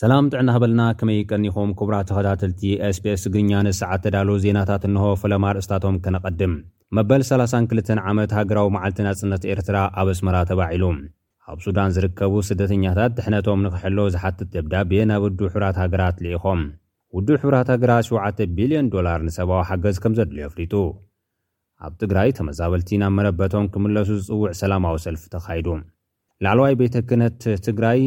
ሰላም ጥዕና ሃበልና ከመይ ቀኒኹም ክቡራት ተኸታተልቲ ኤስቤስ ትግርኛ ንሰዓት ተዳለዉ ዜናታት እንሆ ፈለማ ኣርእስታቶም ከነቐድም መበል 32 ዓመት ሃገራዊ መዓልቲ ናጽነት ኤርትራ ኣብ ኣስመራ ተባዒሉ ኣብ ሱዳን ዝርከቡ ስደተኛታት ድሕነቶም ንክሕሎ ዝሓትት ደብዳቤ ናብ ውድብ ሕብራት ሃገራት ልኢኾም። ውድብ ሕብራት ሃገራት ሸውዓተ ቢልዮን ዶላር ንሰብኣዊ ሓገዝ ከም ዘድልዮ ኣፍሊጡ። ኣብ ትግራይ ተመዛበልቲ ናብ መረበቶም ክምለሱ ዝፅውዕ ሰላማዊ ሰልፊ ተኻይዱ። ላዕለዋይ ቤተ ክህነት ትግራይ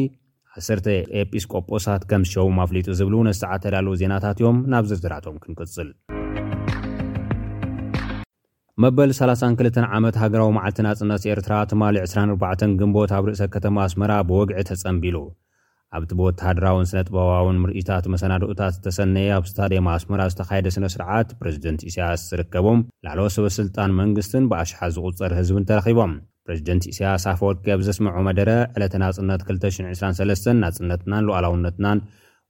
ዓሰርተ ኤጲስ ቆጶሳት ከም ዝሸውም ኣፍሊጡ ዝብሉ ነሰዓ እተዳለዉ ዜናታት እዮም። ናብ ዝርዝራቶም ክንቅፅል። መበል ሰላሳን ክልተን ዓመት ሃገራዊ መዓልቲ ናጽነት ኤርትራ ትማሊ ዕስራን ኣርባዕተን ግንቦት ኣብ ርእሰ ከተማ ኣስመራ ብወግዒ ተጸንቢሉ። ኣብቲ ብወተሃደራውን ስነጥበባውን ምርኢታት መሰናድኦታት ዝተሰነየ ኣብ ስታድየም ኣስመራ ዝተኻየደ ስነስርዓት፣ ፕረዚደንት ኢሳያስ ዝርከቦም ላዕለዎት ሰበስልጣን መንግስትን ብኣሽሓት ዝቑጸር ህዝብን ተረኺቦም። ፕረዚደንት ኢሳያስ ኣፈወርቂ ኣብ ዘስመዖ መደረ፣ ዕለተ ናጽነት ክልተ ሽሕን ዕስራን ሰለስተን ናጽነትናን ሉኣላውነትናን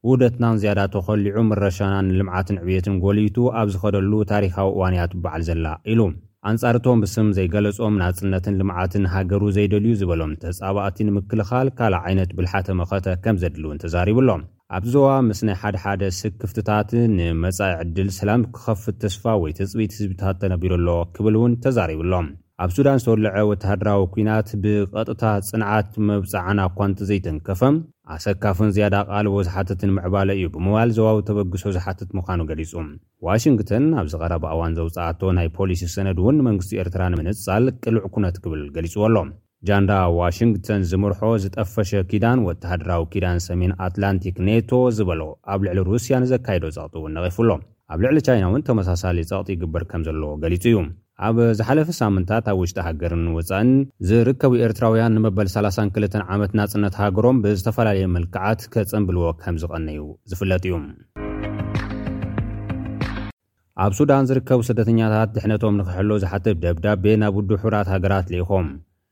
ውህደትናን ዝያዳ ተኾሊዑ፣ ምረሻና ንልምዓትን ዕብየትን ጎሊሁ ኣብ ዝኸደሉ ታሪኻዊ እዋን'ያ ትበዓል ዘላ ኢሉ። ኣንጻር እቶም ብስም ዘይገለጾም ናጽነትን ልምዓትን ሃገሩ ዘይደልዩ ዝበሎም ተጻባእቲ ንምክልኻል ካልእ ዓይነት ብልሓተ መኸተ ከም ዘድሊ እውን ተዛሪቡ ኣሎ። ኣብቲ ዞባ ምስ ናይ ሓደ ሓደ ስክፍትታት ንመጻኢ ዕድል ሰላም ክኸፍት ተስፋ ወይ ትጽቢት ህዝቢታት ተነቢሩ ኣሎ ክብል እውን ተዛሪቡ ኣሎ። ኣብ ሱዳን ዝተወልዐ ወተሃደራዊ ኲናት ብቐጥታ ጽንዓት መብጽዓና እኳ እንተዘይተንከፈ ኣሰካፍን ዝያዳ ኣቓልቦ ዝሓትትን ምዕባለ እዩ ብምባል ዞባዊ ተበግሶ ዝሓትት ምዃኑ ገሊጹ። ዋሽንግተን ኣብዚ ቀረባ እዋን ዘውጽኣቶ ናይ ፖሊሲ ሰነድ እውን ንመንግስቲ ኤርትራ ንምንጻል ቅሉዕ ኩነት ክብል ገሊጽዎ ኣሎ። ጃንዳ ዋሽንግተን ዝምርሖ ዝጠፈሸ ኪዳን፣ ወተሃደራዊ ኪዳን ሰሜን ኣትላንቲክ፣ ኔቶ፣ ዝበሎ፣ ኣብ ልዕሊ ሩስያ ንዘካይዶ ጸቕጢ እውን ነቒፉ ኣሎ። ኣብ ልዕሊ ቻይና እውን ተመሳሳሊ ጸቕጢ ይግበር ከምዘሎ ገሊጹ እዩ። ኣብ ዝሓለፈ ሳምንታት ኣብ ውሽጢ ሃገርን ወጻእን ዝርከቡ ኤርትራውያን ንመበል ሰላሳን ክልተን ዓመት ናጽነት ሃገሮም ብዝተፈላለየ መልክዓት ከጽንብልዎ ከምዝቐነዩ ዝፍለጥ እዩ። ኣብ ሱዳን ዝርከቡ ስደተኛታት ድሕነቶም ንኽሕሎ ዝሓትት ደብዳቤ ናብ ውድብ ሕቡራት ሃገራት ልኢኾም።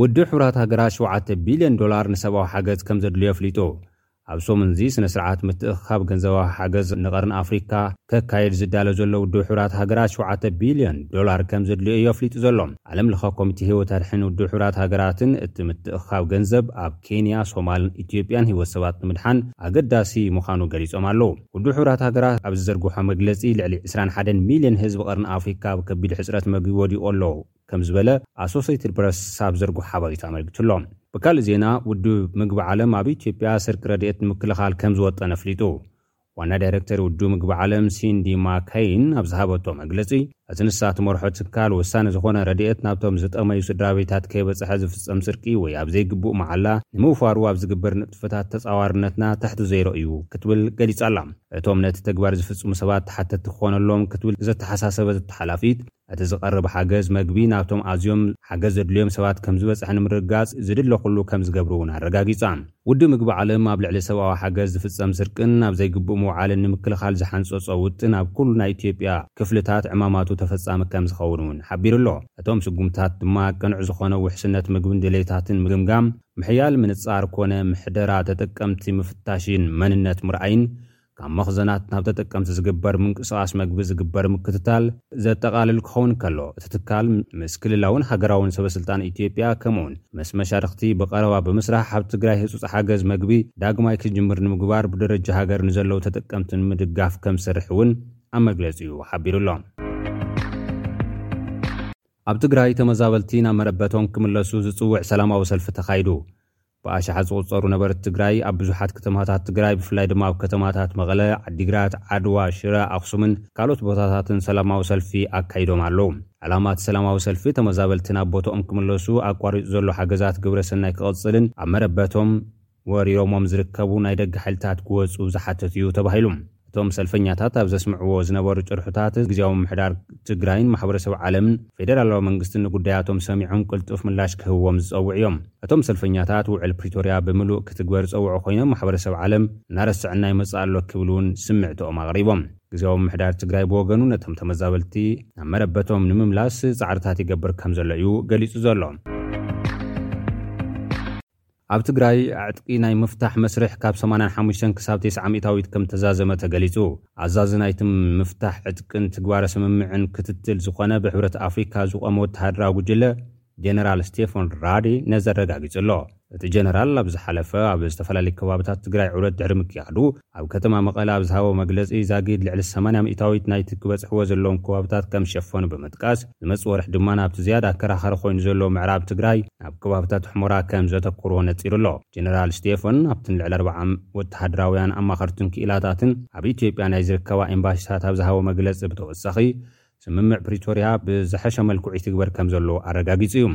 ውድብ ሕቡራት ሃገራት ሸውዓተ ቢልዮን ዶላር ንሰብኣዊ ሓገዝ ከም ዘድልዮ ኣፍሊጡ። ኣብ ሰሙን'ዚ ስነ ስርዓት ምትእኽኻብ ገንዘባዊ ሓገዝ ንቀርኒ ኣፍሪካ ከካይድ ዝዳሎ ዘሎ ውድብ ሕቡራት ሃገራት ሸውዓተ ቢልዮን ዶላር ከም ዘድልዮ እዩ ኣፍሊጡ ዘሎ። ዓለም ለኸ ኮሚቴ ህይወት ኣድሕን ውድብ ሕቡራት ሃገራትን እቲ ምትእኽኻብ ገንዘብ ኣብ ኬንያ፣ ሶማልን ኢትዮጵያን ህይወት ሰባት ንምድሓን ኣገዳሲ ምዃኑ ገሊፆም ኣለው። ውድብ ሕቡራት ሃገራት ኣብ ዝዘርግሖ መግለጺ፣ ልዕሊ ዕስራን ሓደን ሚልዮን ህዝቢ ቀርኒ ኣፍሪካ ኣብ ከቢድ ሕጽረት መግቢ ወዲቑ ኣሎ ከምዝበለ ኣሶሴይትድ ፕረስ ኣብ ዘርግሖ ሓበሬታ ኣመልኪቱ ኣሎ። ብካልእ ዜና ውድብ ምግቢ ዓለም ኣብ ኢትዮጵያ ስርቂ ረድኤት ንምክልኻል ከምዝወጠነ ኣፍሊጡ። ዋና ዳይረክተር ውድብ ምግቢ ዓለም ሲንዲ ማከይን ኣብ ዝሃበቶ መግለጺ፣ እቲ ንሳ ትመርሖ ትካል ወሳኒ ዝኾነ ረድኤት ናብቶም ዝጠመዩ ስድራቤታት ከይበጽሐ ዝፍጸም ስርቂ ወይ ኣብ ዘይግቡእ መዓላ ንምውፋሩ ኣብ ዝግበር ንጥፈታት ተጻዋርነትና ትሕቲ ዜሮ እዩ ክትብል ገሊጻ ኣላ። እቶም ነቲ ተግባር ዝፍጽሙ ሰባት ተሓተትቲ ክኾነሎም ክትብል ዘተሓሳሰበት እታ ሓላፊት፣ እቲ ዝቐርብ ሓገዝ መግቢ ናብቶም ኣዝዮም ሓገዝ ዘድልዮም ሰባት ከምዝበጽሐ ንምርግጋጽ ዝድለ ኩሉ ከምዝገብሩ እውን ኣረጋጊጻ። ውድብ ምግቢ ዓለም ኣብ ልዕሊ ሰብኣዊ ሓገዝ ዝፍጸም ስርቅን ኣብ ዘይግቡእ ምውዓልን ንምክልኻል ዝሓንጸጾ ውጥን ኣብ ኩሉ ናይ ኢትዮጵያ ክፍልታት ዕማማቱ ተፈጻሚ ከም ዝኸውን እውን ሓቢሩ ኣሎ። እቶም ስጉምትታት ድማ ቅኑዕ ዝኾነ ውሕስነት ምግብን ድሌታትን ምግምጋም፣ ምሕያል ምንጻር ኮነ ምሕደራ ተጠቀምቲ ምፍታሽን መንነት ምርኣይን ካብ መኽዘናት ናብ ተጠቀምቲ ዝግበር ምንቅስቓስ መግቢ ዝግበር ምክትታል ዘጠቓልል ክኸውን ከሎ፣ እቲ ትካል ምስ ክልላውን ሃገራውን ሰበስልጣን ኢትዮጵያ ከምኡ'ውን ምስ መሻርኽቲ ብቐረባ ብምስራሕ ኣብ ትግራይ ህጹጽ ሓገዝ መግቢ ዳግማይ ክጅምር ንምግባር ብደረጃ ሃገር ንዘለዉ ተጠቀምቲ ንምድጋፍ ከምዝሰርሕ እውን ኣብ መግለጺኡ ሓቢሩ ኣሎ። ኣብ ትግራይ ተመዛበልቲ ናብ መረበቶም ክምለሱ ዝጽውዕ ሰላማዊ ሰልፊ ተኻይዱ። ብኣሽሓት ዝቑጸሩ ነበርቲ ትግራይ ኣብ ብዙሓት ከተማታት ትግራይ ብፍላይ ድማ ኣብ ከተማታት መቐለ፣ ዓዲግራት፣ ዓድዋ፣ ሽረ፣ ኣኽሱምን ካልኦት ቦታታትን ሰላማዊ ሰልፊ ኣካይዶም ኣለዉ። ዕላማ እቲ ሰላማዊ ሰልፊ ተመዛበልቲ ናብ ቦትኦም ክምለሱ፣ ኣቋሪጹ ዘሎ ሓገዛት ግብረ ሰናይ ክቕጽልን ኣብ መረበቶም ወሪሮሞም ዝርከቡ ናይ ደገ ሓይልታት ክወጹ ዝሓትት እዩ ተባሂሉ። እቶም ሰልፈኛታት ኣብ ዘስምዕዎ ዝነበሩ ጭርሖታት፣ ግዝያዊ ምምሕዳር ትግራይን ማሕበረሰብ ዓለምን ፌደራላዊ መንግስቲ ንጉዳያቶም ሰሚዖም ቅልጡፍ ምላሽ ክህብዎም ዝፀውዑ እዮም። እቶም ሰልፈኛታት ውዕል ፕሪቶርያ ብምሉእ ክትግበር ዝፀውዑ ኮይኖም ማሕበረሰብ ዓለም እናረሰዐና ይመፅእ ኣሎ ክብሉ እውን ስምዕትኦም ኣቕሪቦም። ግዝያዊ ምምሕዳር ትግራይ ብወገኑ ነቶም ተመዛበልቲ ናብ መረበቶም ንምምላስ ፃዕርታት ይገብር ከምዘሎ እዩ ገሊፁ ዘሎ። ኣብ ትግራይ ዕጥቂ ናይ ምፍታሕ መስርሕ ካብ ሰማንያን ሓሙሽተን ክሳብ ቴስዓ ሚእታዊት ከምተዛዘመ ተገሊፁ። ኣዛዚ ናይቲ ምፍታሕ ዕጥቅን ትግባረ ስምምዕን ክትትል ዝኾነ ብሕብረት ኣፍሪካ ዝቖመ ወተሃደራዊ ጉጅለ ጀነራል ስቴፎን ራዲ ነዚ ኣረጋጊፁ ኣሎ። እቲ ጀነራል ኣብ ዝሓለፈ ኣብ ዝተፈላለዩ ከባብታት ትግራይ ዑደት ድሕሪ ምክያዱ፣ ኣብ ከተማ መቐለ ኣብ ዝሃቦ መግለፂ፣ ዛጊድ ልዕሊ ሰማንያ ሚእታዊት ናይቲ ክበፅሕዎ ዘለዎም ከባብታት ከምዝሸፈኑ ብምጥቃስ፣ ዝመፅእ ወርሒ ድማ ናብቲ ዝያዳ ኣከራኻሪ ኮይኑ ዘሎ ምዕራብ ትግራይ ናብ ከባብታት ሑመራ ከምዘተኩሩ ነፂሩ ኣሎ። ጀነራል ስቴፈን ኣብትን ልዕሊ ኣርብዓ ወተሃደራውያን ኣማኸርትን ክኢላታትን ኣብ ኢትዮጵያ ናይ ዝርከባ ኤምባሲታት ኣብ ዝሃቦ መግለፂ ብተወሳኺ፣ ስምምዕ ፕሪቶርያ ብዝሐሸ መልክዑ ይትግበር ከምዘሎ ኣረጋጊፁ እዩ።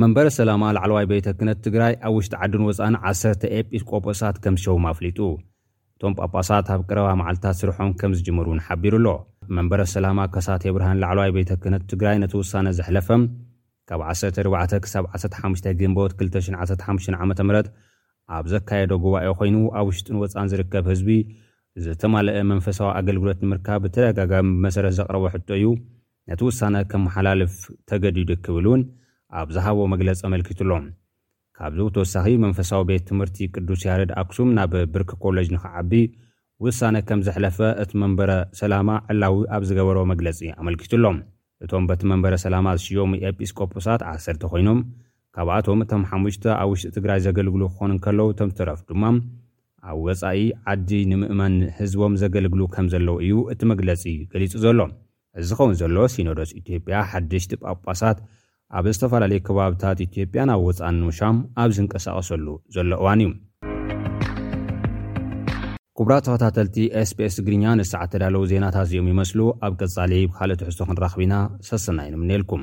መንበረ ሰላማ ላዕለዋይ ቤተ ክህነት ትግራይ ኣብ ውሽጢ ዓድን ወፃእን ዓሰርተ ኤጲስ ቆጶሳት ከም ዝሸውም ኣፍሊጡ። እቶም ጳጳሳት ኣብ ቀረባ መዓልትታት ስርሖም ከም ዝጅምሩ እውን ሓቢሩ ኣሎ። መንበረ ሰላማ ከሳቴ ብርሃን ላዕለዋይ ቤተ ክህነት ትግራይ ነቲ ውሳነ ዘሕለፈ ካብ ዓሰርተ ኣርባዕተ ክሳብ ዓሰርተ ሓሙሽተ ግንቦት ክልተ ሽሕን ዓሰርተ ሓሙሽተን ዓመተ ምህረት ኣብ ዘካየዶ ጉባኤ ኮይኑ ኣብ ውሽጥን ወፃእን ዝርከብ ህዝቢ ዝተማለኣ መንፈሳዊ ኣገልግሎት ንምርካብ ብተደጋጋሚ ብመሰረት ዘቕረቦ ሕቶ እዩ ነቲ ውሳነ ከመሓላልፍ ተገዲዱ ክብል እውን ኣብ ዝሃቦ መግለፂ ኣመልኪቱ ኣሎ። ካብዚ ብተወሳኺ መንፈሳዊ ቤት ትምህርቲ ቅዱስ ያሬድ ኣክሱም ናብ ብርኪ ኮሌጅ ንክዓቢ ውሳነ ከምዘሕለፈ እቲ መንበረ ሰላማ ዕላዊ ኣብ ዝገበሮ መግለፂ ኣመልኪቱ ኣሎ። እቶም በቲ መንበረ ሰላማ ዝሽየሙ ኤጲስ ቆጶሳት ዓሰርተ ኮይኖም ካብኣቶም እቶም ሓሙሽተ ኣብ ውሽጢ ትግራይ ዘገልግሉ ክኾኑ እንከለው እቶም ዝተረፉ ድማ ኣብ ወፃኢ ዓዲ ንምእመን ህዝቦም ዘገልግሉ ከምዘለው እዩ እቲ መግለፂ ገሊፁ ዘሎ። እዚ ዝኸውን ዘሎ ሲኖዶስ ኢትዮጵያ ሓደሽቲ ጳጳሳት ኣብ ዝተፈላለዩ ከባብታት ኢትዮጵያን ኣብ ወፃእን ንምሻም ኣብ ዝንቀሳቐሰሉ ዘሎ እዋን እዩ። ኩቡራት ተኸታተልቲ SBS ትግርኛ ነዚ ሰዓት ተዳለዉ ዜናታት እዚኦም ይመስሉ ኣብ ቀጻሊ ብካልእ ትሕዝቶ ክንራኽብ ኢና ሰሰናዩ ንምነየልኩም